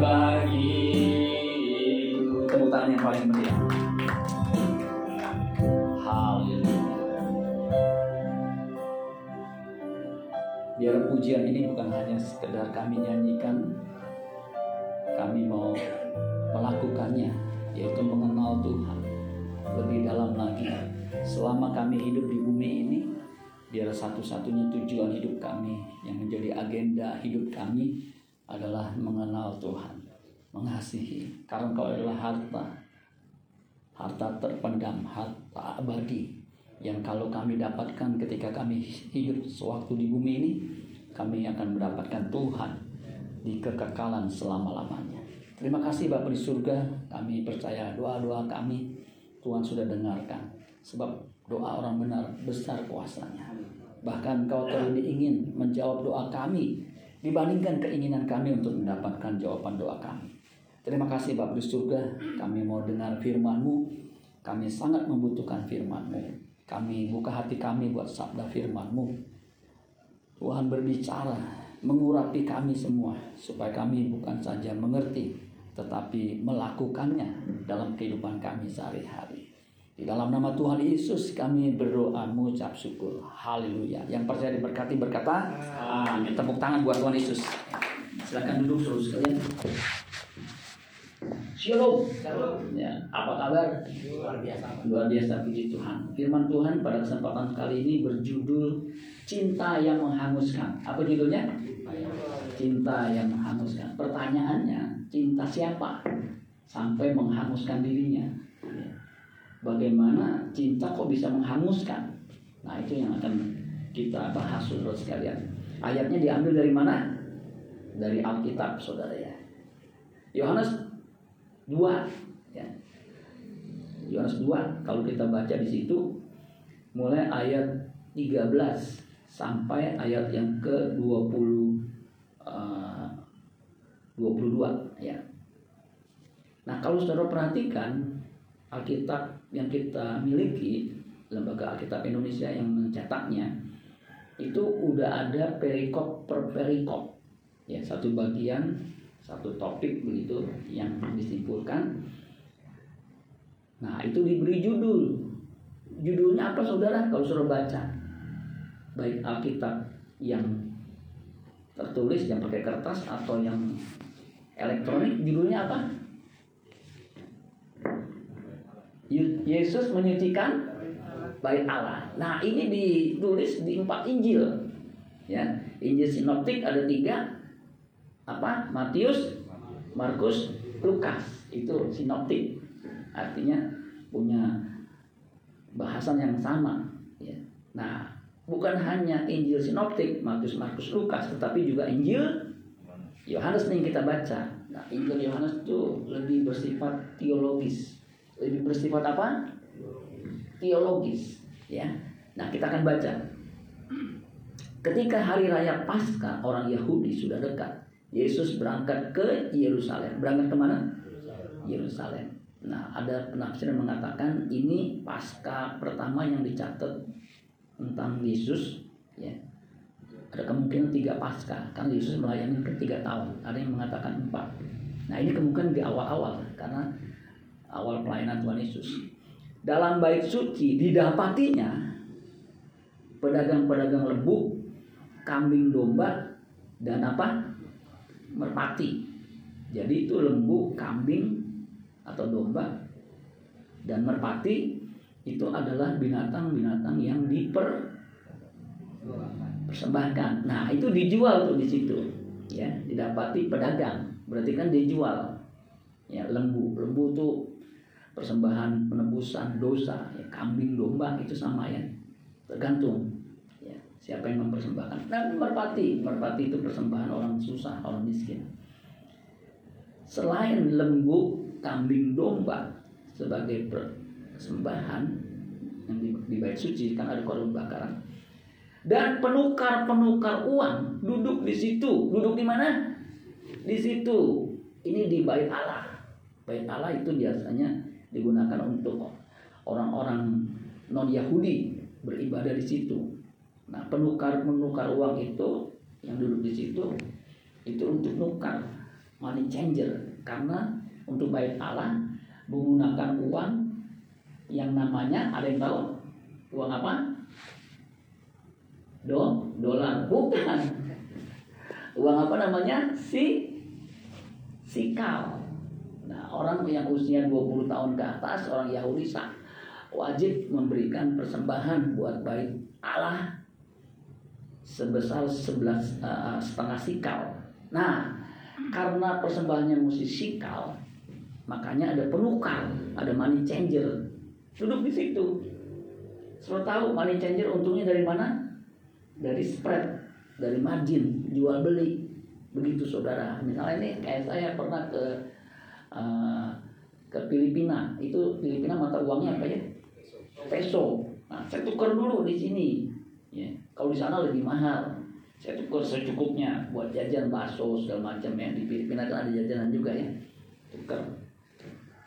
bagiku. Tepuk tangan yang paling meriah. Haleluya. Biar pujian ini bukan hanya sekedar kami nyanyikan, kami mau melakukannya, yaitu mengenal Tuhan lebih dalam lagi. Selama kami hidup di bumi ini, biar satu-satunya tujuan hidup kami yang menjadi agenda hidup kami adalah mengenal Tuhan, mengasihi. Karena kau adalah harta, harta terpendam, harta abadi yang kalau kami dapatkan ketika kami hidup sewaktu di bumi ini, kami akan mendapatkan Tuhan di kekekalan selama-lamanya. Terima kasih Bapak di surga, kami percaya doa-doa kami Tuhan sudah dengarkan. Sebab doa orang benar besar kuasanya. Bahkan kau terlebih ingin menjawab doa kami dibandingkan keinginan kami untuk mendapatkan jawaban doa kami. Terima kasih Bapak di surga, kami mau dengar firman-Mu. Kami sangat membutuhkan firman-Mu. Kami buka hati kami buat sabda firman-Mu. Tuhan berbicara, mengurapi kami semua supaya kami bukan saja mengerti tetapi melakukannya dalam kehidupan kami sehari-hari. Di dalam nama Tuhan Yesus kami berdoa mengucap syukur. Haleluya. Yang percaya diberkati berkata, Amin. Tepuk tangan buat Tuhan Yesus. Silakan duduk terus sekalian. Shalom. Ya, apa kabar? luar biasa Luar biasa puji Tuhan. Firman Tuhan pada kesempatan kali ini berjudul Cinta yang menghanguskan. Apa judulnya? Cinta yang menghanguskan. Pertanyaannya, cinta siapa? Sampai menghanguskan dirinya. Bagaimana cinta kok bisa menghanguskan? Nah, itu yang akan kita bahas saudara sekalian. Ayatnya diambil dari mana? Dari Alkitab, saudara ya. Yohanes 2 ya. Yohanes 2 kalau kita baca di situ mulai ayat 13 sampai ayat yang ke 20 uh, 22 ya. Nah, kalau Saudara perhatikan Alkitab yang kita miliki Lembaga Alkitab Indonesia yang mencetaknya itu udah ada perikop per perikop. Ya satu bagian satu topik begitu yang disimpulkan. Nah itu diberi judul. Judulnya apa saudara? Kalau suruh baca. Baik Alkitab yang tertulis yang pakai kertas atau yang elektronik judulnya apa Yesus menyucikan bait Allah. Nah ini ditulis di empat Injil, ya Injil sinoptik ada tiga, apa Matius, Markus, Lukas itu sinoptik, artinya punya bahasan yang sama. Ya. Nah bukan hanya Injil sinoptik Matius, Markus, Lukas, tetapi juga Injil Yohanes yang kita baca. Nah Injil Yohanes itu lebih bersifat teologis, lebih bersifat apa? Teologis, ya. Nah kita akan baca. Ketika hari raya Paskah orang Yahudi sudah dekat, Yesus berangkat ke Yerusalem. Berangkat ke mana? Yerusalem. Nah, ada penafsiran mengatakan ini pasca pertama yang dicatat tentang Yesus, ya. Ada kemungkinan tiga pasca, kan Yesus melayani ke tiga tahun. Ada yang mengatakan empat. Nah, ini kemungkinan di awal-awal karena awal pelayanan Tuhan Yesus. Dalam bait suci didapatinya pedagang-pedagang lembu, kambing domba, dan apa? Merpati. Jadi itu lembu, kambing, atau domba dan merpati itu adalah binatang-binatang yang dipersembahkan. Nah, itu dijual tuh di situ. Ya, didapati pedagang. Berarti kan dijual. Ya, lembu. Lembu tuh persembahan penebusan dosa, ya, kambing domba itu sama ya. Tergantung ya, siapa yang mempersembahkan. Dan merpati, merpati itu persembahan orang susah, orang miskin. Selain lembu, kambing domba sebagai persembahan yang di bait suci kan ada korban bakaran dan penukar-penukar uang duduk di situ duduk di mana di situ ini di bait Allah bait Allah itu biasanya digunakan untuk orang-orang non Yahudi beribadah di situ nah penukar-penukar uang itu yang duduk di situ itu untuk nukar money changer karena untuk bait Allah menggunakan uang yang namanya ada yang tahu uang apa? Do, dolar bukan. Uang apa namanya? Si sikal. Nah, orang yang usia 20 tahun ke atas, orang Yahudi sah, wajib memberikan persembahan buat bait Allah sebesar 11 uh, setengah sikal. Nah, karena persembahannya mesti sikal, makanya ada penukar, ada money changer. Duduk di situ. Sudah tahu money changer untungnya dari mana? Dari spread, dari margin, jual beli. Begitu saudara. Misalnya ini kayak saya pernah ke uh, ke Filipina. Itu Filipina mata uangnya apa ya? Peso. Nah, saya tukar dulu di sini. Ya. Kalau di sana lebih mahal. Saya tukar secukupnya buat jajan bakso segala macam ya. Di Filipina kan ada jajanan juga ya. Tukar.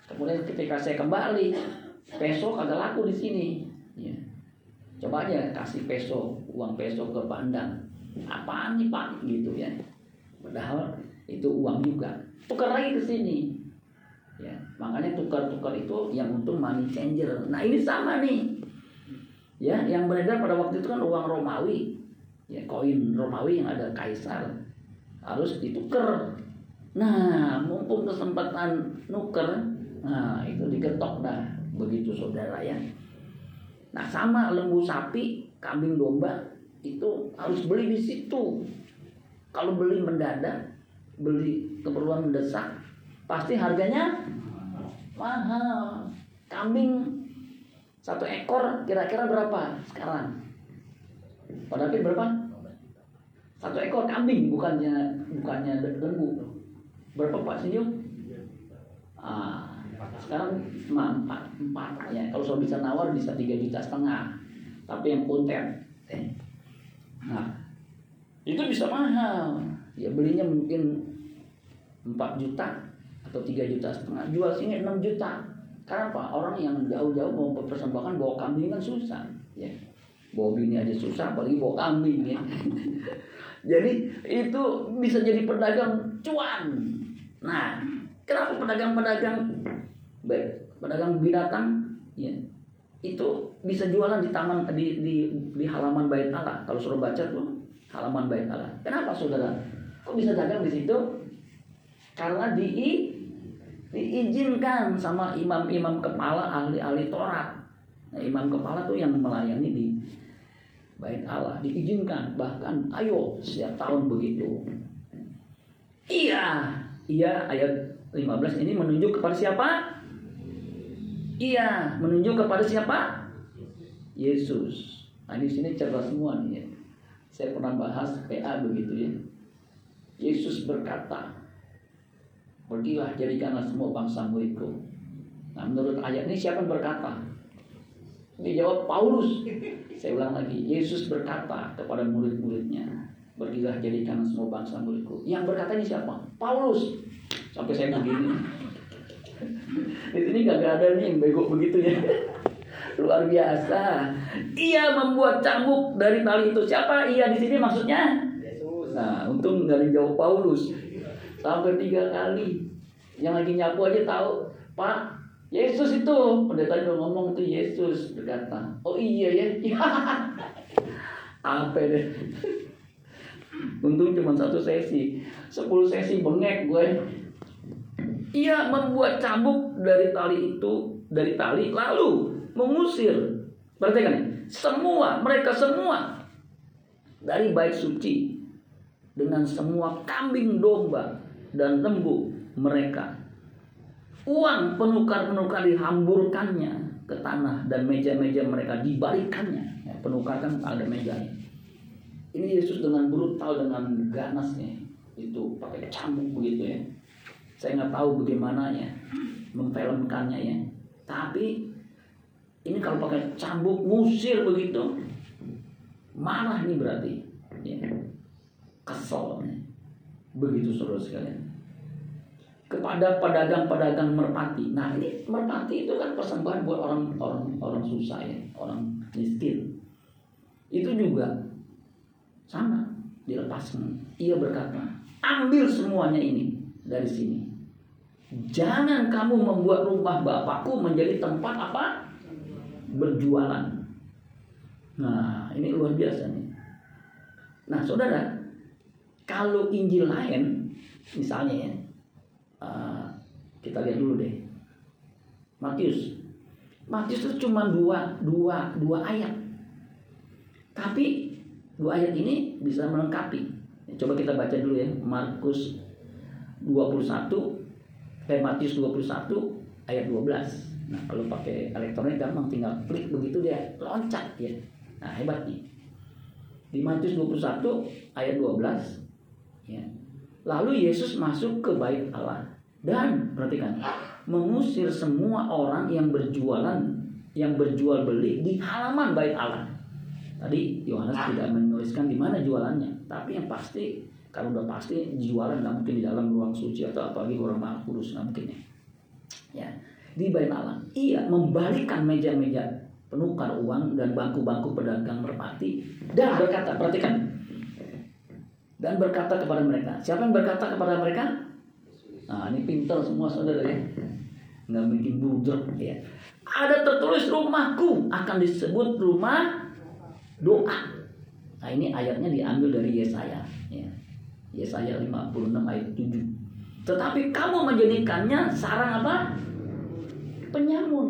Kemudian ketika saya kembali, peso kagak laku di sini. Ya. Coba aja kasih peso, uang peso ke Pandang. Apaan nih Pak? Gitu ya. Padahal itu uang juga. Tukar lagi ke sini. Ya, makanya tukar-tukar itu yang untuk money changer. Nah, ini sama nih. Ya, yang beredar pada waktu itu kan uang Romawi. Ya, koin Romawi yang ada kaisar. Harus ditukar. Nah, mumpung kesempatan nuker, nah itu digetok dah. Begitu saudara ya. Nah, sama lembu sapi, kambing domba itu harus beli di situ. Kalau beli mendadak, beli keperluan mendesak, pasti harganya mahal. Kambing satu ekor kira-kira berapa sekarang? Pada berapa? Satu ekor kambing bukannya bukannya lembu. Berapa Pak Sinyo? Ah, sekarang cuma empat, empat ya. Kalau sudah bisa nawar bisa tiga juta setengah. Tapi yang konten, nah itu bisa mahal ya belinya mungkin 4 juta atau 3 juta setengah. Jual sini 6 juta. Karena apa? Orang yang jauh-jauh mau mempersembahkan bawa kambing kan susah ya. Bawa bini aja susah apalagi bawa kambing ya. Jadi itu bisa jadi pedagang cuan. Nah kenapa pedagang-pedagang baik pedagang binatang ya itu bisa jualan di taman di di, di halaman bait Allah. Kalau suruh baca tuh halaman bait Allah. Kenapa saudara? Kok bisa dagang di situ? Karena di diizinkan sama imam-imam kepala ahli-ahli Taurat. Nah, imam kepala tuh yang melayani di bait Allah diizinkan bahkan ayo setiap tahun begitu. Iya, iya ayat 15 ini menunjuk kepada siapa? Iya, menunjuk kepada siapa? Yesus. Nah, di sini cerdas semua nih ya. Saya pernah bahas PA begitu ya. Yesus berkata, Pergilah jadikanlah semua bangsa muridku. Nah menurut ayat ini siapa yang berkata? Dijawab Paulus. Saya ulang lagi, Yesus berkata kepada murid-muridnya, Pergilah jadikanlah semua bangsa muridku. Yang berkata ini siapa? Paulus. Sampai saya begini. Di sini gak ada nih yang bego begitu ya. Luar biasa. Ia membuat cambuk dari tali itu. Siapa? Ia di sini maksudnya? Nah, untung dari jauh Paulus sampai tiga kali. Yang lagi nyapu aja tahu, Pak, Yesus itu. Pendeta udah ngomong itu Yesus berkata, oh iya ya, apa deh. Untung cuma satu sesi, sepuluh sesi bengek gue. Ia membuat cambuk dari tali itu, dari tali, lalu mengusir. Perhatikan, semua, mereka semua dari bait suci dengan semua kambing domba dan lembu mereka. Uang penukar-penukar dihamburkannya ke tanah dan meja-meja mereka dibalikannya. Ya, penukar kan ada meja. Ini Yesus dengan brutal dengan ganasnya itu pakai cambuk begitu ya. Saya nggak tahu bagaimana ya memfilmkannya ya. Tapi ini kalau pakai cambuk musir begitu marah nih berarti. Ya kesel begitu saudara sekalian kepada pedagang-pedagang merpati nah ini merpati itu kan persembahan buat orang orang orang susah ya orang miskin itu juga sama dilepaskan ia berkata ambil semuanya ini dari sini. Jangan kamu membuat rumah bapakku menjadi tempat apa? Berjualan. Nah, ini luar biasa nih. Nah, saudara, kalau Injil lain, misalnya ya, kita lihat dulu deh. Matius. Matius itu cuma dua, dua, dua ayat. Tapi dua ayat ini bisa melengkapi. Coba kita baca dulu ya. Markus 21, eh, Matius 21 ayat 12. Nah, kalau pakai elektronik gampang tinggal klik begitu dia loncat ya. Nah, hebat nih. Di Matius 21 ayat 12 ya. Lalu Yesus masuk ke bait Allah dan perhatikan mengusir semua orang yang berjualan yang berjual beli di halaman bait Allah. Tadi Yohanes tidak menuliskan di mana jualannya, tapi yang pasti kalau udah pasti jualan nggak mungkin di dalam ruang suci atau apalagi orang maha kudus nggak mungkin ya. Ya, di bait Allah. Ia membalikkan meja-meja penukar uang dan bangku-bangku pedagang merpati dan berkata, perhatikan, dan berkata kepada mereka. Siapa yang berkata kepada mereka? Nah, ini pintar semua saudara ya. Nggak bikin budek ya. Ada tertulis rumahku akan disebut rumah doa. Nah, ini ayatnya diambil dari Yesaya ya. Yesaya 56 ayat 7. Tetapi kamu menjadikannya sarang apa? Penyamun.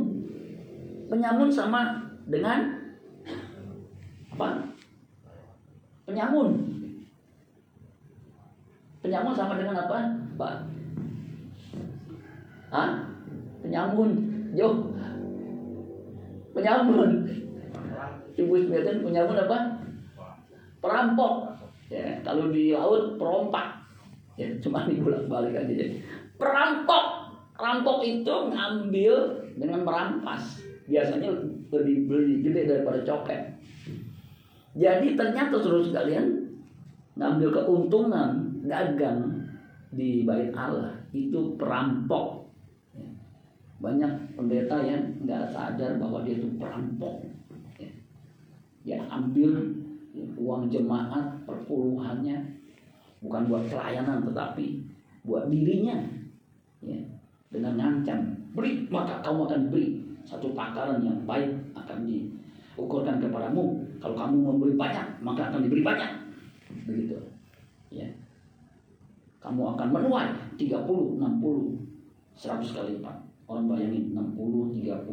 Penyamun sama dengan apa? Penyamun Penyamun sama dengan apa, Pak? Hah? Penyamun. Jo. Penyamun. Ibu Smitten penyamun apa? Perampok. Ya, kalau di laut perompak. Ya, cuma dibolak balik aja ya. Perampok. Perampok itu ngambil dengan merampas. Biasanya lebih beli gede daripada copet. Jadi ternyata terus kalian ngambil keuntungan dagang di bait Allah itu perampok. Banyak pendeta yang nggak sadar bahwa dia itu perampok. Ya, ambil uang jemaat perpuluhannya bukan buat pelayanan tetapi buat dirinya. Ya, dengan ngancam beri maka kamu akan beri satu takaran yang baik akan diukurkan kepadamu. Kalau kamu memberi banyak maka akan diberi banyak. Begitu. Ya. Kamu akan menuai 30, 60, 100 kali lipat. Orang bayangin 60, 30,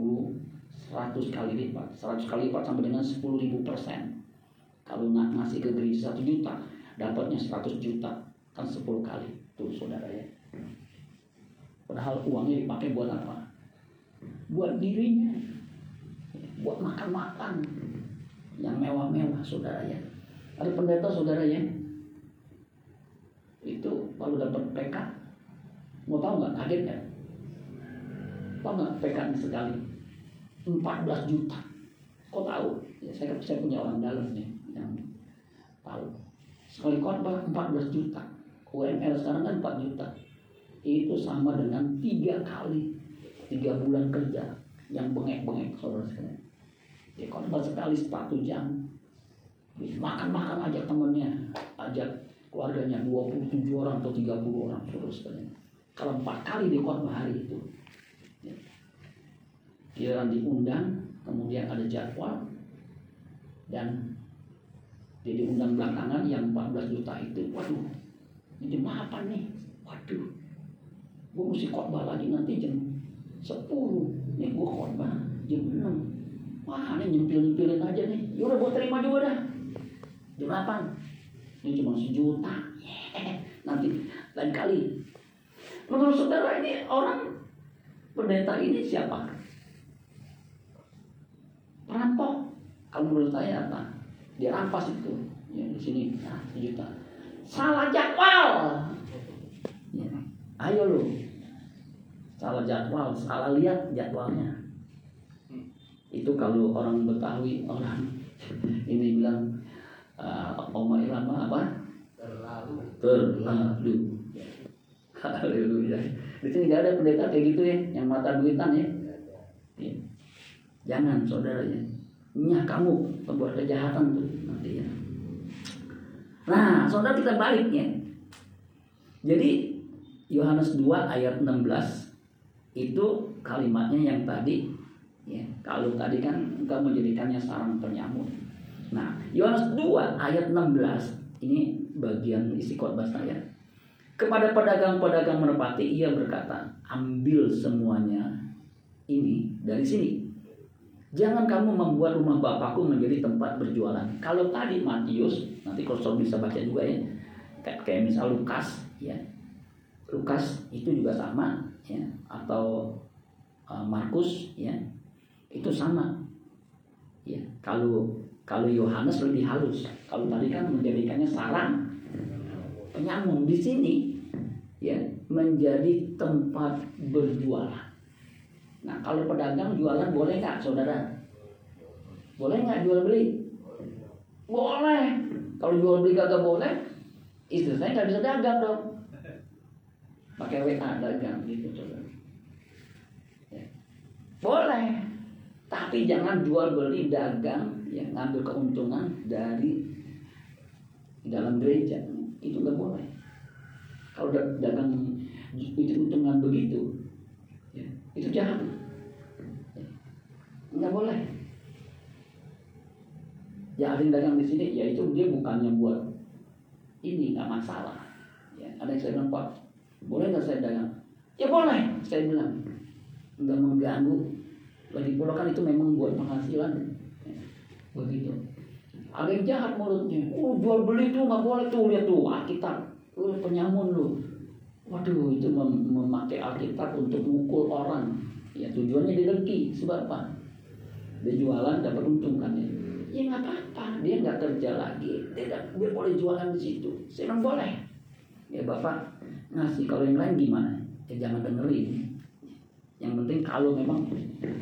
100 kali lipat. 100 kali lipat sampai dengan 10 ribu persen. Kalau nak ngasih ke gereja 1 juta, dapatnya 100 juta. Kan 10 kali. Tuh saudara ya. Padahal uangnya dipakai buat apa? Buat dirinya. Buat makan-makan. Yang mewah-mewah saudara ya. Ada pendeta saudara ya itu baru dapat PK mau tahu nggak kaget ya tahu nggak PK sekali 14 juta. Kok tahu? Ya, saya saya punya orang dalam nih yang tahu. Sekali khotbah 14 juta. UMR sekarang kan 4 juta. Itu sama dengan tiga kali tiga bulan kerja yang bengek-bengek saudara sekalian. Dia khotbah sekali sepatu jam. Makan-makan ajak temennya ajak keluarganya 27 orang atau 30 orang terus kalau empat kali di khotbah hari itu. Giliran diundang kemudian ada jadwal dan dia diundang belakangan yang 14 juta itu waduh ini jam apa nih? Waduh gue mesti khotbah lagi nanti jam 10 nih gue khotbah jam 6 wah ini nyempil-nyempilin aja nih. Yaudah gue terima juga dah. Jam 8 ini cuma sejuta. Nanti lain kali. Menurut saudara ini orang pendeta ini siapa perampok kalau menurut saya apa dia rampas itu ya di sini nah, sejuta salah jadwal ya. ayo lu salah jadwal salah lihat jadwalnya itu kalau orang Betawi orang ini bilang uh, Oma Irama apa? Terlalu. Terlalu. Haleluya. Di sini gak ada pendeta kayak gitu ya, yang mata duitan ya. ya. Jangan saudara ya. Nyah kamu membuat kejahatan tuh nanti ya. Nah, saudara kita balik ya. Jadi Yohanes 2 ayat 16 itu kalimatnya yang tadi ya kalau tadi kan engkau menjadikannya sarang penyamun nah Yohanes 2 ayat 16 ini bagian isi khotbah saya kepada pedagang-pedagang merpati ia berkata ambil semuanya ini dari sini Jangan kamu membuat rumah Bapakku menjadi tempat berjualan. Kalau tadi Matius, nanti kalau bisa baca juga ya. Kayak misal Lukas, ya. Lukas itu juga sama, ya. Atau uh, Markus, ya. Itu sama. Ya. Kalau kalau Yohanes lebih halus. Kalau tadi kan menjadikannya sarang penyamun di sini, ya menjadi tempat berjualan. Nah kalau pedagang jualan boleh nggak saudara? Boleh nggak jual beli? Boleh. Kalau jual beli kagak boleh, istri saya nggak bisa dagang dong. Pakai WA dagang gitu saudara. Ya. Boleh. Tapi jangan jual beli dagang yang ngambil keuntungan dari dalam gereja itu nggak boleh. Kalau dagang itu untungan begitu, itu jahat. Nggak boleh. Yang dagang di sini ya itu dia bukannya buat ini nggak masalah. Ya ada yang saya bilang pak boleh nggak saya dagang? Ya boleh saya bilang. Nggak mengganggu. Lagi pula kan itu memang buat penghasilan. Ya, begitu. Ada yang jahat mulutnya. Oh jual beli tuh nggak boleh tuh lihat tuh Alkitab. Lu penyamun lu waduh itu mem memakai Alkitab untuk mukul orang. Ya tujuannya didengki sebab apa? Dia jualan dapat untung kan ya? Ya nggak apa-apa. Dia nggak kerja lagi. Dia, gak, dia boleh jualan di situ. Saya boleh. Ya bapak ngasih. Kalau yang lain gimana? Ya jangan dengerin. Yang penting kalau memang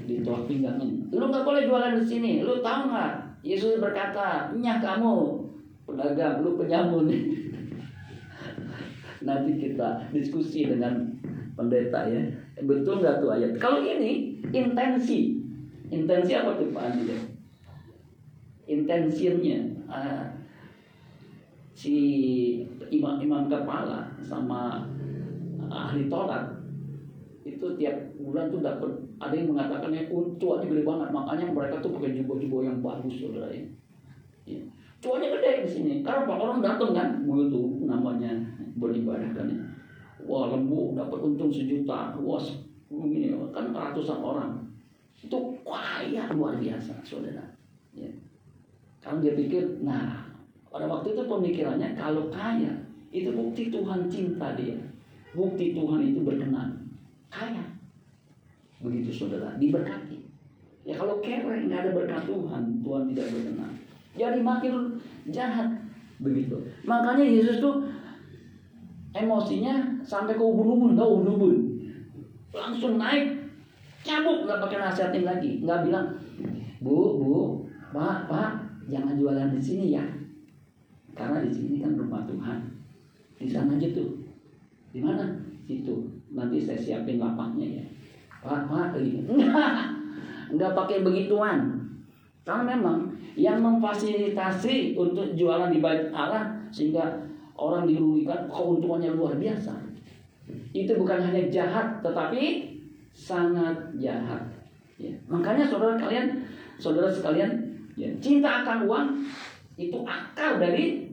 ditolak pinggangin. Lu nggak boleh jualan di sini. Lu tahu nggak? Yesus berkata nyah kamu pedagang lu penyamun nanti kita diskusi dengan pendeta ya betul nggak tuh ayat kalau ini intensi Intensi apa tuh Pak Andi? Intensinya uh, si imam imam kepala sama ahli tolak itu tiap bulan tuh dapat ada yang mengatakan ya oh, cuannya gede banget makanya mereka tuh pakai jubah-jubah yang bagus saudara ya. ya. Cuannya gede di sini karena orang datang kan begitu namanya beribadah. Kan ya. Wah lembu dapat untung sejuta, wah ini kan ratusan orang. Itu kaya luar biasa saudara. Ya. kalau dia pikir nah pada waktu itu pemikirannya kalau kaya itu bukti Tuhan cinta dia. Bukti Tuhan itu berkenan. Kaya. Begitu saudara. Diberkati. Ya kalau kere nggak ada berkat Tuhan Tuhan tidak berkenan. Jadi makin jahat. Begitu. Makanya Yesus tuh emosinya sampai ke ubun-ubun tahu ubun-ubun. Langsung naik cabut nggak pakai nasihatin lagi. Nggak bilang bu bu pak pak jangan jualan di sini ya. Karena di sini kan rumah Tuhan. Di sana aja tuh. Di mana? Situ. Nanti saya siapin lapaknya ya. Pak pak enggak nggak pakai begituan. Karena memang yang memfasilitasi untuk jualan di bait Allah sehingga orang dirugikan keuntungannya luar biasa itu bukan hanya jahat tetapi sangat jahat. Ya. Makanya saudara kalian, saudara sekalian, ya, cinta akan uang itu akar dari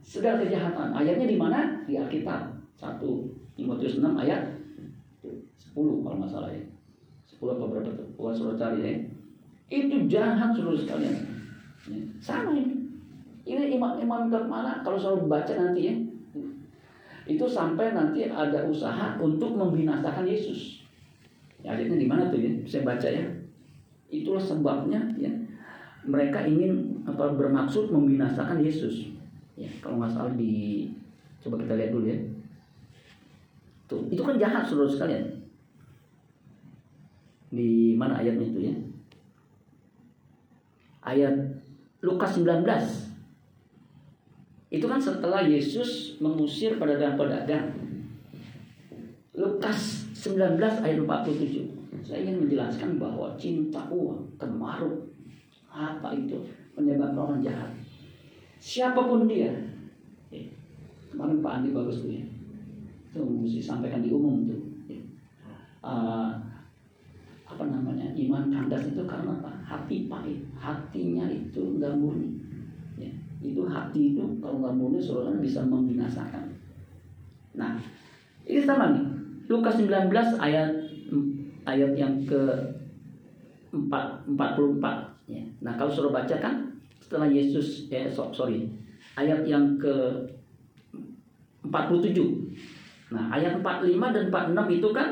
segala kejahatan. Ayatnya di mana? Di Alkitab. 1 Timotius 6 ayat 10 kalau masalah ya. 10 apa berapa tuh? Bukan saudara cari ya. Itu jahat saudara sekalian. Ya. Sama ini. Ini imam-imam mana? kalau selalu baca nanti ya. Itu sampai nanti ada usaha untuk membinasakan Yesus. Ya, ayatnya di mana tuh ya? Saya baca ya. Itulah sebabnya ya. Mereka ingin apa bermaksud membinasakan Yesus. Ya, kalau nggak salah di coba kita lihat dulu ya. Tuh, itu kan jahat saudara sekalian. Di mana ayatnya itu ya? Ayat Lukas 19. Itu kan setelah Yesus mengusir pedagang-pedagang. Lukas 19 ayat 47. Saya ingin menjelaskan bahwa cinta uang, kemaruk, apa itu menyebabkan orang jahat. Siapa pun dia. Eh, kemarin Pak Andi bagus tuh ya. Itu musisi disampaikan di umum tuh. Uh, apa namanya iman kandas itu karena apa? Hati pahit, hatinya itu nggak murni. Itu hati itu kalau nggak murni saudara bisa membinasakan. Nah, ini sama nih. Lukas 19 ayat ayat yang ke 4, 44 ya. Nah, kalau saudara baca kan setelah Yesus ya sorry ayat yang ke 47. Nah, ayat 45 dan 46 itu kan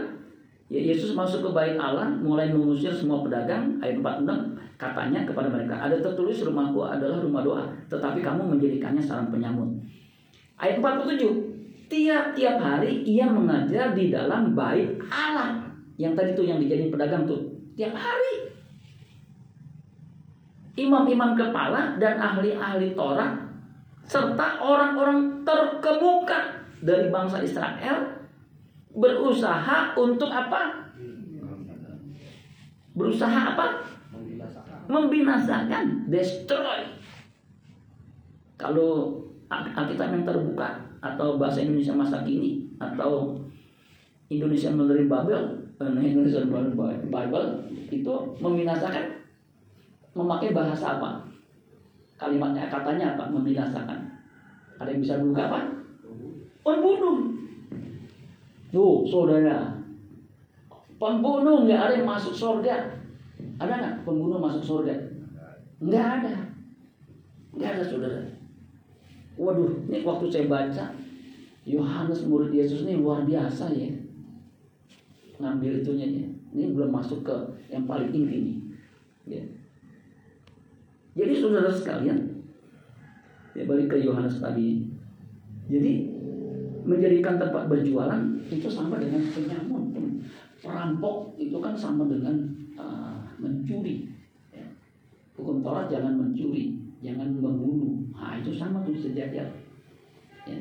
ya Yesus masuk ke bait Allah mulai mengusir semua pedagang ayat 46 katanya kepada mereka ada tertulis rumahku adalah rumah doa tetapi kamu menjadikannya sarang penyamun. Ayat 47 tiap-tiap hari ia mengajar di dalam bait Allah yang tadi tuh yang dijadiin pedagang tuh tiap hari imam-imam kepala dan ahli-ahli Torah serta orang-orang terkemuka dari bangsa Israel berusaha untuk apa? Berusaha apa? Membinasakan, destroy. Kalau Alkitab yang terbuka atau bahasa Indonesia masa kini atau Indonesia melalui Babel, eh, Indonesia melalui Bible itu membinasakan memakai bahasa apa? Kalimatnya katanya apa? Membinasakan. Ada yang bisa buka apa? Membunuh. Tuh, saudara. Pembunuh nggak ada yang masuk surga. Ada nggak pembunuh masuk surga? Nggak ada. Nggak ada, saudara. Waduh, ini waktu saya baca Yohanes murid Yesus ini luar biasa ya. Ngambil itunya ya. Ini belum masuk ke yang paling inti nih. Ya. Jadi saudara sekalian, ya balik ke Yohanes tadi. Jadi menjadikan tempat berjualan itu sama dengan penyamun. Perampok itu kan sama dengan uh, mencuri. Ya. Hukum Taurat jangan mencuri, jangan membunuh. Nah, itu sama tuh sejajar. Ya.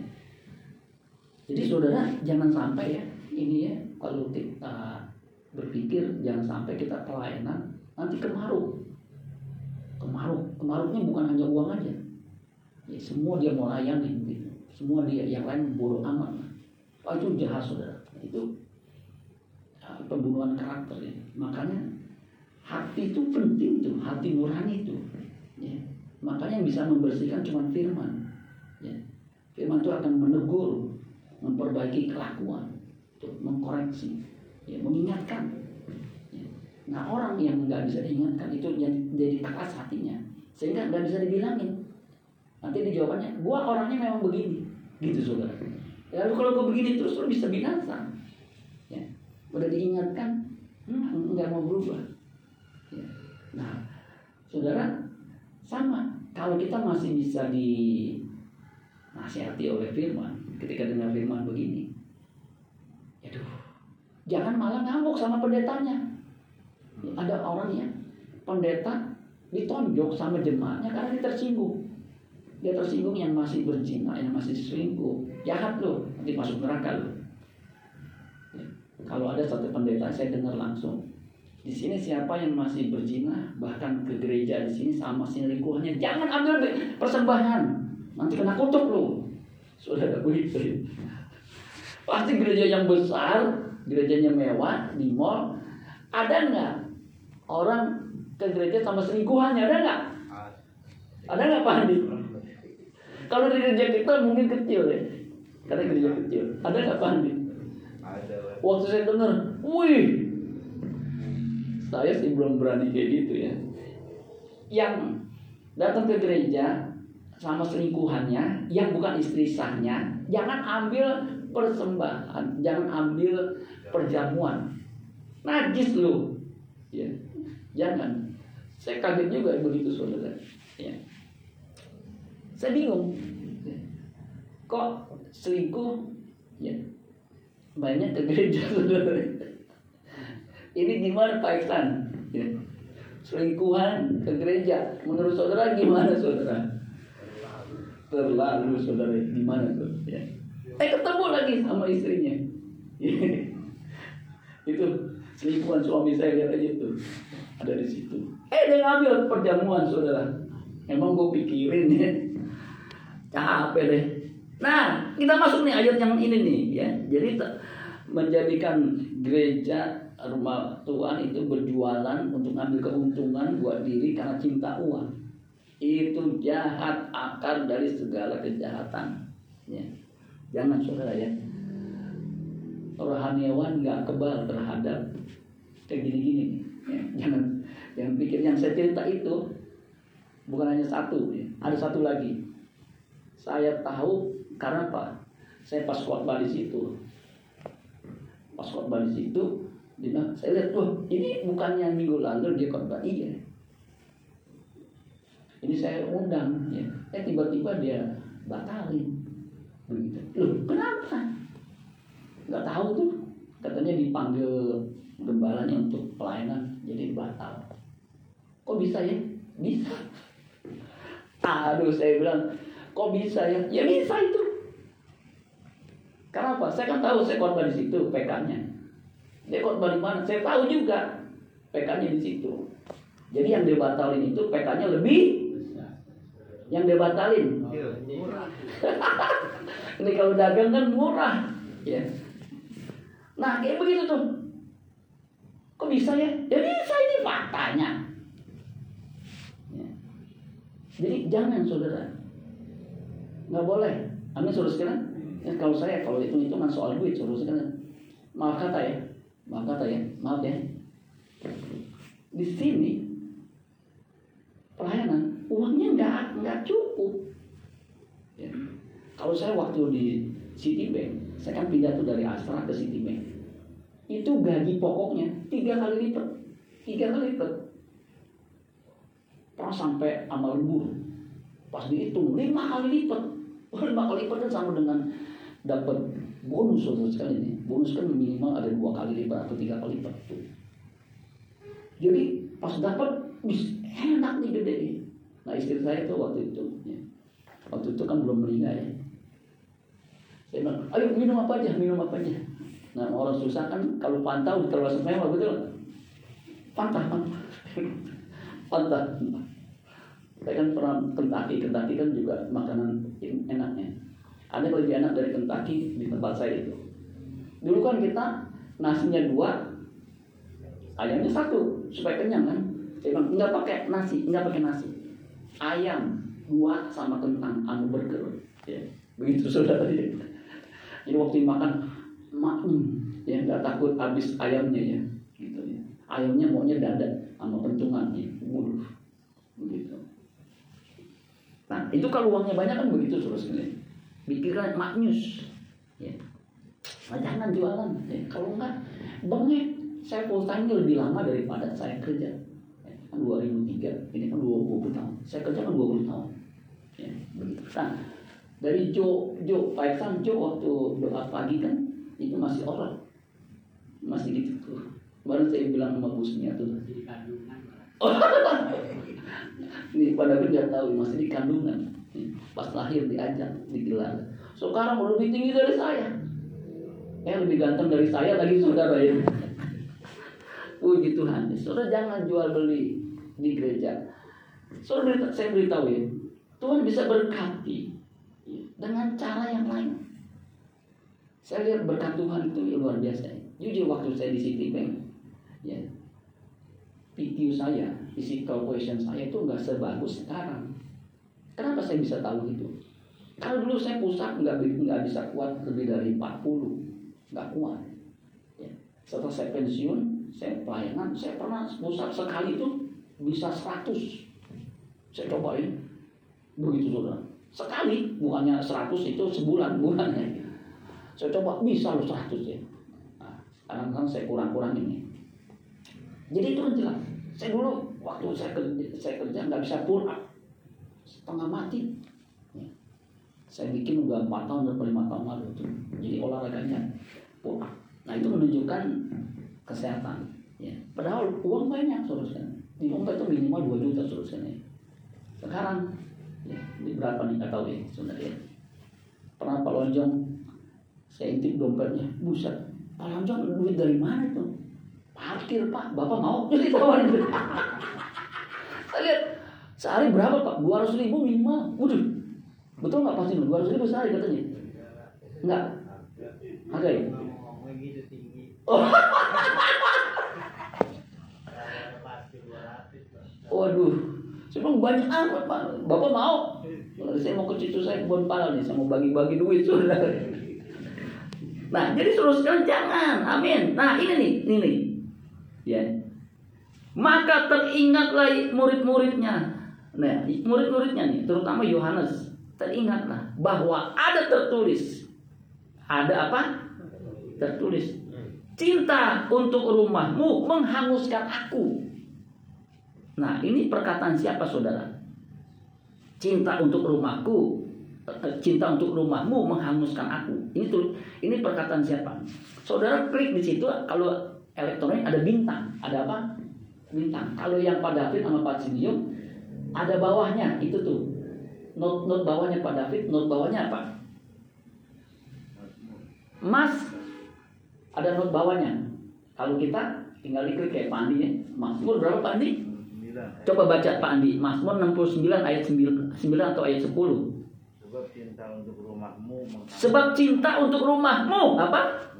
Jadi saudara jangan sampai ya ini ya kalau kita berpikir jangan sampai kita pelayanan nanti kemaruk. Kemaruk, kemaruknya bukan hanya uang aja. Ya, semua dia mau gitu. Semua dia yang lain bodoh amat. Oh, itu jahat saudara. Itu uh, pembunuhan karakter ya. Makanya hati itu penting tuh, hati nurani itu. Ya. Makanya yang bisa membersihkan cuma firman. Ya. Firman itu akan menegur, memperbaiki kelakuan, tuh, mengkoreksi, ya, mengingatkan. Ya. Nah orang yang nggak bisa diingatkan itu jadi keras hatinya, sehingga nggak bisa dibilangin. Nanti jawabannya, gua orangnya memang begini, gitu saudara. Lalu kalau gue begini terus lo bisa binasa. Ya. Udah diingatkan, hmm, nggak mau berubah. Ya. Nah, saudara, sama. Kalau kita masih bisa dinasihati oleh firman, ketika dengar firman begini, aduh, jangan malah ngamuk sama pendetanya. Ada orang ya, pendeta ditonjok sama jemaatnya karena dia tersinggung dia tersinggung yang masih berzina, yang masih selingkuh, jahat loh, nanti masuk neraka loh. Ya. Kalau ada satu pendeta saya dengar langsung, di sini siapa yang masih berzina, bahkan ke gereja di sini sama selingkuhannya, jangan ambil persembahan, nanti kena kutuk loh. Saudara begitu. Pasti gereja yang besar, gerejanya mewah di mall, ada nggak orang ke gereja sama selingkuhannya ada nggak? Ada nggak Pak Andi? Kalau di gereja kita mungkin kecil ya. Karena gereja kecil. Ada nggak Pak Andi? Ada. Waktu saya dengar, wih, saya sih belum berani kayak gitu ya. Yang datang ke gereja sama selingkuhannya, yang bukan istri sahnya, jangan ambil persembahan, jangan ambil perjamuan. Najis loh. Ya. Jangan. Saya kaget juga begitu saudara. Ya. Saya bingung. Kok selingkuh ya banyak saudara. Ini gimana Pak Iksan? Ya. Selingkuhan ke gereja. Menurut saudara gimana saudara? Terlalu saudara gimana tuh? Ya. Eh ketemu lagi sama istrinya. itu selingkuhan suami saya lihat aja tuh ada di situ. Eh dia ngambil perjamuan saudara. Emang gue pikirin ya capek deh. Nah, kita masuk nih ayat yang ini nih ya. Jadi menjadikan gereja rumah Tuhan itu berjualan untuk ambil keuntungan buat diri karena cinta uang. Itu jahat akar dari segala kejahatan. Ya. Jangan saudara ya. Rohaniawan nggak kebal terhadap kayak gini-gini. Ya. Jangan jangan pikir yang saya cerita itu bukan hanya satu. Ya. Ada satu lagi. Saya tahu karena apa? Saya pas khotbah di situ. Pas khotbah di situ, dia saya lihat tuh ini bukannya minggu lalu dia khotbah iya. Ini saya undang, ya. Eh tiba-tiba dia batalin. Begitu. Loh, kenapa? Gak tahu tuh. Katanya dipanggil gembalanya untuk pelayanan, jadi batal. Kok bisa ya? Bisa. Aduh, saya bilang, kok bisa ya? Ya bisa itu. Kenapa? Saya kan tahu saya korban di situ PK-nya. Dia korban di mana? Saya tahu juga PK-nya di situ. Jadi yang dia batalin itu PK-nya lebih yang dia batalin. Ini kalau dagang kan murah, ya. Nah kayak begitu tuh. Kok bisa ya? Ya bisa ini faktanya. Ya. Jadi jangan saudara, nggak boleh. Amin saudara sekalian. Ya, kalau saya kalau itu itu kan soal duit saudara sekalian. Maaf kata ya, maaf kata ya, maaf ya. Di sini pelayanan uangnya nggak nggak cukup. Ya. Kalau saya waktu di Citibank, saya kan pindah tuh dari Astra ke Citibank. Itu gaji pokoknya tiga kali lipat, tiga kali lipat. Pernah sampai amal lebur, pas dihitung lima kali lipat, kali lipat kan sama dengan dapat bonus saudara sekali ini. Bonus kan minimal ada dua kali lipat atau tiga kali lipat. Tuh. Jadi pas dapat bis enak nih gede nih. Nah istri saya tuh waktu itu, ya. waktu itu kan belum meninggal ya. Saya bilang, ayo minum apa aja, minum apa aja. Nah orang susah kan kalau pantau termasuk mewah betul. Pantah, pantah, pantah. Saya kan pernah Kentucky, Kentucky kan juga makanan enaknya. Ada yang lebih enak dari Kentucky di tempat saya itu. Dulu kan kita nasinya dua, ayamnya satu supaya kenyang kan. Saya bilang nggak pakai nasi, nggak pakai nasi. Ayam dua sama kentang anu burger. Ya, begitu saudara. Jadi waktu makan maknyum ya nggak takut habis ayamnya ya gitu ya. Ayamnya maunya dada sama pentungan ya. Begitu. Nah itu kalau uangnya banyak kan begitu saudara sekalian. Pikiran maknyus. Ya. Nah, jangan jualan. Ya. Kalau enggak, bengek. Saya full time lebih lama daripada saya kerja. Ya, kan 2003, ini kan 20 tahun. Saya kerja kan 20 tahun. Ya, begitu. Nah, dari Jo, Jo, Pak Iksan, Jo waktu doa pagi kan, itu masih orang. Masih gitu tuh. Baru saya bilang sama busnya tuh. Oh, ini pada nggak tahu masih di kandungan. Pas lahir diajak, digelar. Sekarang lebih tinggi dari saya. Eh lebih ganteng dari saya lagi saudara ya. Puji Tuhan. Saudara jangan jual beli di gereja. Saudara saya beritahu ya, Tuhan bisa berkati dengan cara yang lain. Saya lihat berkat Tuhan itu luar biasa. Jujur waktu saya di Citibank, ya, PQ saya, physical question saya itu nggak sebagus sekarang. Kenapa saya bisa tahu itu? Kalau dulu saya pusat nggak nggak bisa kuat lebih dari 40, nggak kuat. Ya. Setelah saya pensiun, saya pelayanan, saya pernah pusat sekali itu bisa 100. Saya cobain, begitu saudara. Sekali, bukannya 100 itu sebulan, bulannya. Saya coba bisa loh 100 ya. Nah, sekarang kan saya kurang-kurang ini. Jadi itu kan jelas. Saya dulu waktu saya kerja, saya kerja nggak bisa pull up, setengah mati. Ya. Saya bikin udah empat tahun atau lima tahun lalu itu. Jadi olahraganya pull up. Nah itu menunjukkan kesehatan. Ya. Padahal uang banyak saudara Di dompet itu minimal 2 juta saudara ya. Sekarang ya, di berapa nih nggak tahu ya saudara ya. Pernah Pak Lonjong saya intip dompetnya, buset. Pak Lonjong duit dari mana tuh? Parkir pak bapak mau jadi tawarin saya lihat sehari berapa pak 200 ribu minimal waduh betul nggak pasti 200 ribu sehari katanya enggak ada ya Oh. Waduh, saya bilang banyak amat pak. Bapak mau? Saya mau ke situ saya kebun pala nih, saya mau bagi-bagi duit sudah. Nah, jadi suruh sekalian jangan. Amin. Nah, ini nih, ini nih. Ya. Maka teringatlah murid-muridnya. Nah, murid-muridnya nih, terutama Yohanes, teringatlah bahwa ada tertulis. Ada apa? Tertulis. Cinta untuk rumahmu menghanguskan aku. Nah, ini perkataan siapa saudara? Cinta untuk rumahku, eh, cinta untuk rumahmu menghanguskan aku. Ini tuh, ini perkataan siapa? Saudara klik di situ kalau elektronik ada bintang, ada apa? Bintang. Kalau yang Pak David sama Pak Sinium ada bawahnya itu tuh. Not not bawahnya Pak David, not bawahnya apa? Mas ada not bawahnya. Kalau kita tinggal diklik kayak Pak Andi ya. Mazmur berapa Pak Andi? Coba baca Pak Andi. Mazmur 69 ayat 9, 9 atau ayat 10. Sebab cinta untuk rumahmu Sebab cinta untuk rumahmu apa?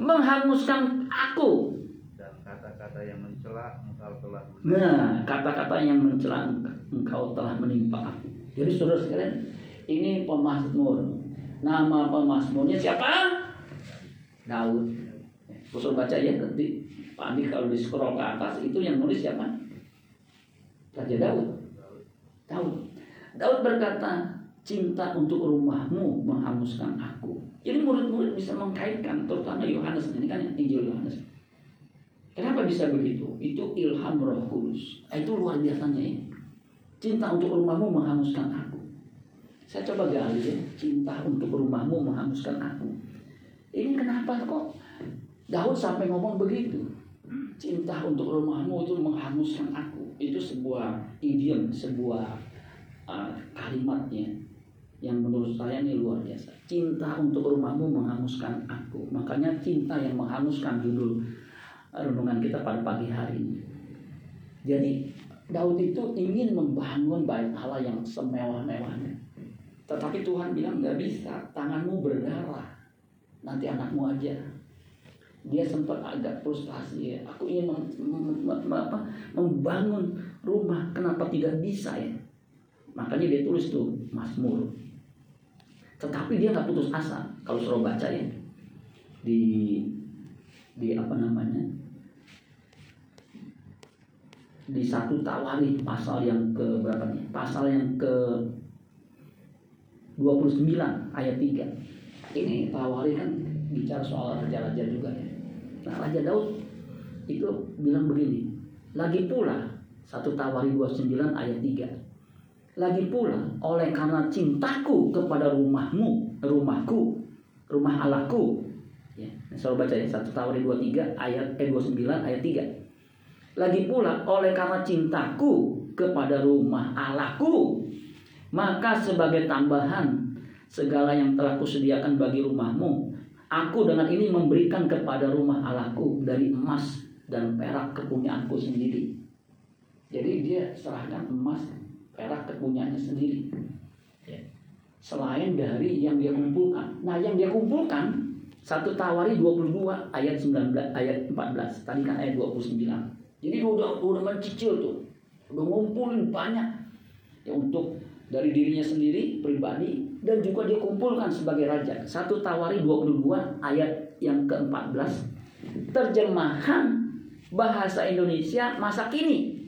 Menghanguskan aku. dan kata-kata yang mencela engkau telah Nah, kata-kata yang mencela engkau telah menimpa aku. Jadi saudara sekalian, ini pemazmur. Nama pemazmurnya siapa? Daud. Kusur baca ya nanti Pak Andi kalau di scroll ke atas itu yang nulis siapa? Raja Daud. Daud. Daud berkata, cinta untuk rumahmu menghanguskan aku. Jadi murid-murid bisa mengkaitkan, terutama Yohanes ini kan Injil Yohanes. Kenapa bisa begitu? Itu ilham Roh Kudus. Ah, Itu luar biasanya ya. Cinta untuk rumahmu menghanguskan aku. Saya coba gali ya, cinta untuk rumahmu menghanguskan aku. Ini kenapa kok Daud sampai ngomong begitu? Cinta untuk rumahmu itu menghanguskan aku. Itu sebuah idiom, sebuah uh, kalimatnya yang menurut saya ini luar biasa. Cinta untuk rumahmu menghanguskan aku. Makanya cinta yang menghanguskan judul renungan kita pada pagi hari ini. Jadi Daud itu ingin membangun bait Allah yang semewah-mewahnya. Tetapi Tuhan bilang nggak bisa, tanganmu berdarah. Nanti anakmu aja. Dia sempat agak frustasi ya. Aku ingin mem- mem- mem- apa, membangun rumah, kenapa tidak bisa ya? Makanya dia tulis tuh Mazmur. Tetapi dia nggak putus asa. Kalau suruh baca ya di di apa namanya di satu tawari pasal yang ke berapa nih? Pasal yang ke 29 ayat 3. Ini tawari kan bicara soal raja-raja juga ya. Nah, Raja Daud itu bilang begini. Lagi pula satu tawari 29 ayat 3. Lagi pula oleh karena cintaku kepada rumahmu, rumahku, rumah Allahku. Ya, selalu baca ya satu tawari 23 ayat eh 29 ayat 3. Lagi pula oleh karena cintaku kepada rumah Allahku, maka sebagai tambahan segala yang telah kusediakan bagi rumahmu, aku dengan ini memberikan kepada rumah Allahku dari emas dan perak kepunyaanku sendiri. Jadi dia serahkan emas, perak kepunyaannya sendiri. Ya. Selain dari yang dia kumpulkan. Nah, yang dia kumpulkan satu Tawari 22 ayat 19 ayat 14. Tadi kan ayat 29. Jadi dia udah udah mencicil tuh. Udah ngumpulin banyak ya untuk dari dirinya sendiri pribadi dan juga dia kumpulkan sebagai raja. Satu Tawari 22 ayat yang ke-14 terjemahan bahasa Indonesia masa kini.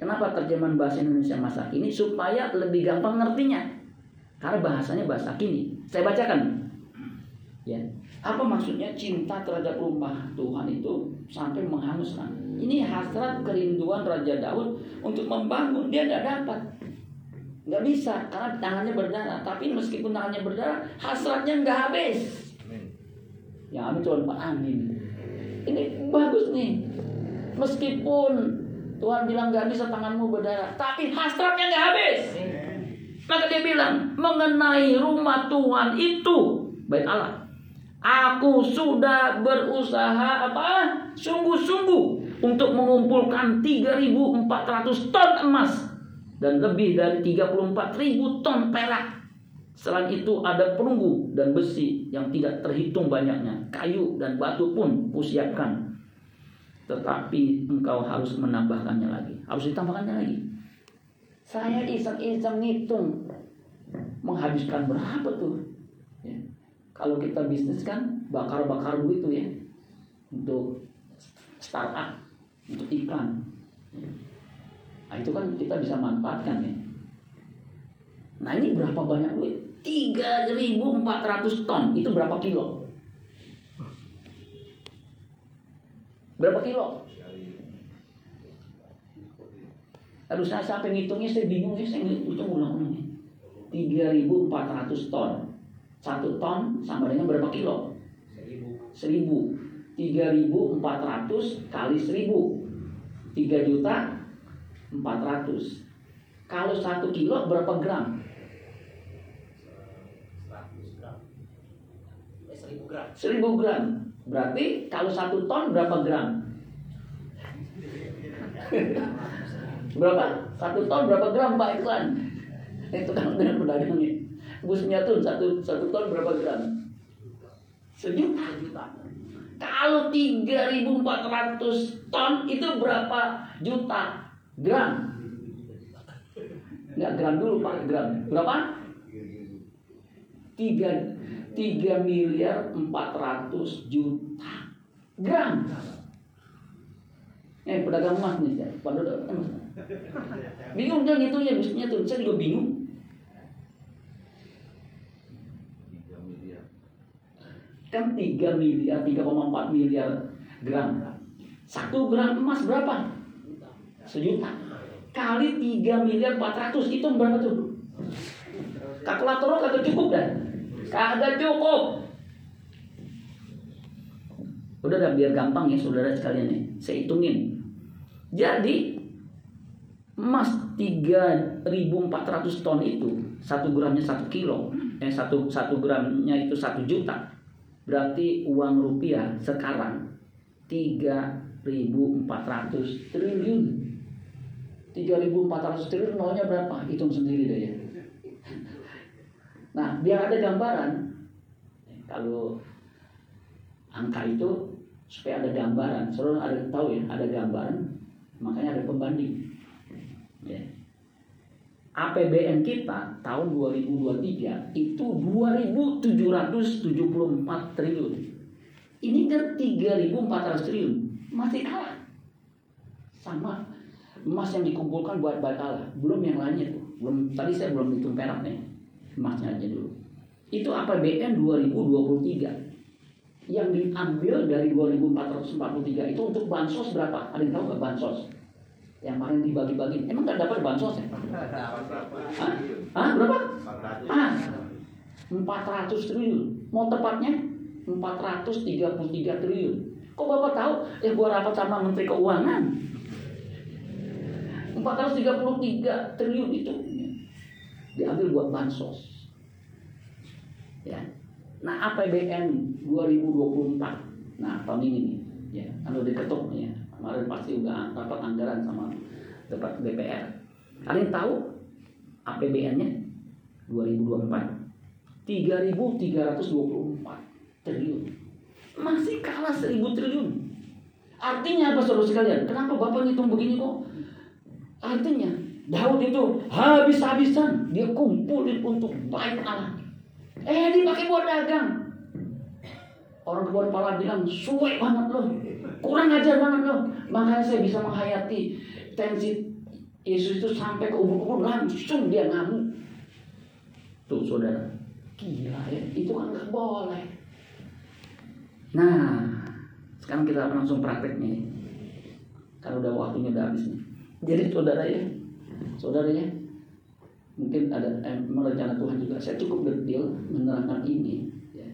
Kenapa terjemahan bahasa Indonesia masa kini? Supaya lebih gampang ngertinya. Karena bahasanya bahasa kini. Saya bacakan. Ya. Apa maksudnya cinta terhadap rumah Tuhan itu sampai menghanguskan? Ini hasrat kerinduan Raja Daud untuk membangun. Dia tidak dapat. Nggak bisa karena tangannya berdarah. Tapi meskipun tangannya berdarah, hasratnya nggak habis. Yang habis cuma Pak Amin. Ini bagus nih. Meskipun Tuhan bilang nggak bisa tanganmu berdarah, tapi hasratnya nggak habis. Maka dia bilang mengenai rumah Tuhan itu baik Allah. Aku sudah berusaha apa? Sungguh-sungguh untuk mengumpulkan 3.400 ton emas dan lebih dari 34.000 ton perak. Selain itu ada perunggu dan besi yang tidak terhitung banyaknya. Kayu dan batu pun kusiapkan. Tetapi engkau harus menambahkannya lagi. Harus ditambahkannya lagi. Saya iseng-iseng ngitung. Menghabiskan berapa tuh? Ya. Kalau kita bisnis kan bakar-bakar duit tuh ya. Untuk startup. Untuk iklan. Nah itu kan kita bisa manfaatkan ya. Nah ini berapa banyak duit? 3.400 ton. Itu berapa kilo? Berapa kilo? Aduh saya sampai ngitungnya saya bingung ya saya hitung ulang-ulang. 3.400 ton. Satu ton sama dengan berapa kilo? 1000. 3.400 kali 1000. 3 juta 400. Kalau satu kilo berapa gram? 1000 gram. 1000 gram. Berarti kalau satu ton berapa gram? berapa? Satu ton berapa gram Pak Iklan? Itu kan dengan pedagangnya. Busnya tuh satu satu ton berapa gram? Sejuta juta. Kalau 3.400 ton itu berapa juta gram? Enggak gram dulu Pak, gram. Berapa? 3 3 miliar 400 juta gram. Eh pedagang emas nih ya, pada emas. Bingung kan itu ya bisnisnya tuh, saya juga bingung. Kan 3 miliar, 3,4 miliar gram. Satu gram emas berapa? Sejuta. Kali 3 miliar 400 itu berapa tuh? Kalkulator kagak cukup dah. Kagak cukup. Udah dah biar gampang ya saudara sekalian nih. Saya hitungin. Jadi emas 3.400 ton itu satu gramnya satu kilo, eh satu satu gramnya itu satu juta. Berarti uang rupiah sekarang 3.400 triliun. 3.400 triliun nolnya berapa? Hitung sendiri deh ya. Nah, biar ada gambaran. Kalau angka itu supaya ada gambaran, selalu ada tahu ya, ada gambaran, makanya ada pembanding. Ya. APBN kita tahun 2023 itu 2.774 triliun. Ini kan 3.400 triliun, masih kalah sama emas yang dikumpulkan buat Baikala. Belum yang lainnya tuh. Belum tadi saya belum hitung perak nih. Emasnya aja dulu. Itu APBN 2023 yang diambil dari 2443 itu untuk bansos berapa? Ada yang tahu nggak bansos? Yang kemarin dibagi-bagi, emang nggak dapat bansos ya? Hah? Hah? Berapa? Ah, 400 triliun. Mau tepatnya 433 triliun. Kok Bapak tahu? Ya gua rapat sama Menteri Keuangan. 433 triliun itu diambil buat bansos. Ya. Nah, APBN 2024. Nah, tahun ini nih, ya, udah diketuk ya. Kemarin pasti udah rapat anggaran sama dapat DPR. Kalian tahu APBN-nya 2024 3.324 triliun. Masih kalah 1.000 triliun. Artinya apa saudara sekalian? Kenapa Bapak ngitung begini kok? Artinya Daud itu habis-habisan dia kumpulin untuk baik Allah. Eh dipakai buat dagang. Orang tua kepala bilang suwe banget loh, kurang ajar banget loh. Makanya saya bisa menghayati tensi Yesus itu sampai ke ubur-ubur langsung dia ngamuk. Tuh saudara, gila ya, itu kan nggak boleh. Nah, sekarang kita langsung prakteknya. Kalau udah waktunya udah habis nih. Jadi saudara ya, saudara ya, mungkin ada eh, rencana Tuhan juga. Saya cukup detail menerangkan ini. Ya.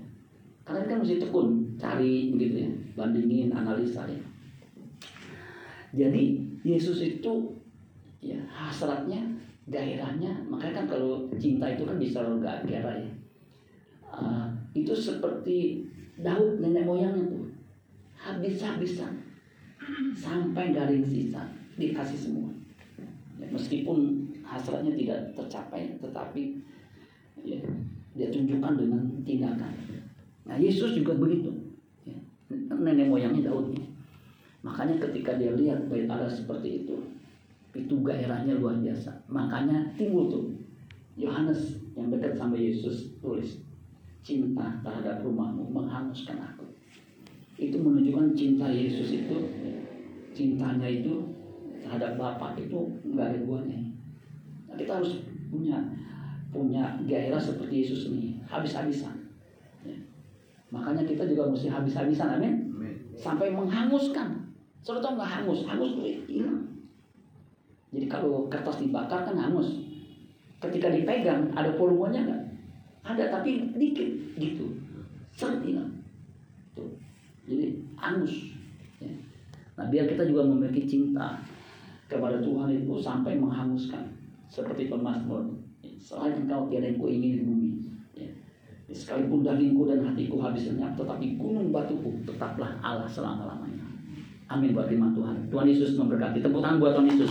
Kalian kan mesti tekun, cari gitu ya, bandingin, analisa ya. Jadi Yesus itu ya hasratnya, gairahnya, makanya kan kalau cinta itu kan bisa gairah ya. Uh, itu seperti Daud nenek moyangnya tuh habis-habisan sampai gak yang sisa dikasih semua meskipun hasratnya tidak tercapai tetapi Ya, dia tunjukkan dengan tindakan. Nah Yesus juga begitu. Ya, nenek moyangnya Daud. Makanya ketika dia lihat bait Allah seperti itu, itu gairahnya luar biasa. Makanya timbul tuh Yohanes yang dekat sama Yesus tulis cinta terhadap rumahmu menghanguskan aku. Itu menunjukkan cinta Yesus itu cintanya itu terhadap Bapak itu nggak ada duanya. Nah, kita harus punya punya gairah seperti Yesus ini habis-habisan. Ya. Makanya kita juga mesti habis-habisan, amin. Sampai menghanguskan. Saudara tahu nggak hangus? Hangus itu hilang. Jadi kalau kertas dibakar kan hangus ketika dipegang ada volumenya nggak? Ada tapi dikit gitu. Seret hilang. Tuh. Jadi angus. Ya. Nah biar kita juga memiliki cinta kepada Tuhan itu sampai menghanguskan seperti pemazmur. Selain engkau tiada yang ingin di bumi. Ya. Sekalipun dagingku dan hatiku habis lenyap, tetapi gunung batuku tetaplah Allah selama-lamanya. Amin buat firman Tuhan. Tuhan Yesus memberkati. Tepuk tangan buat Tuhan Yesus.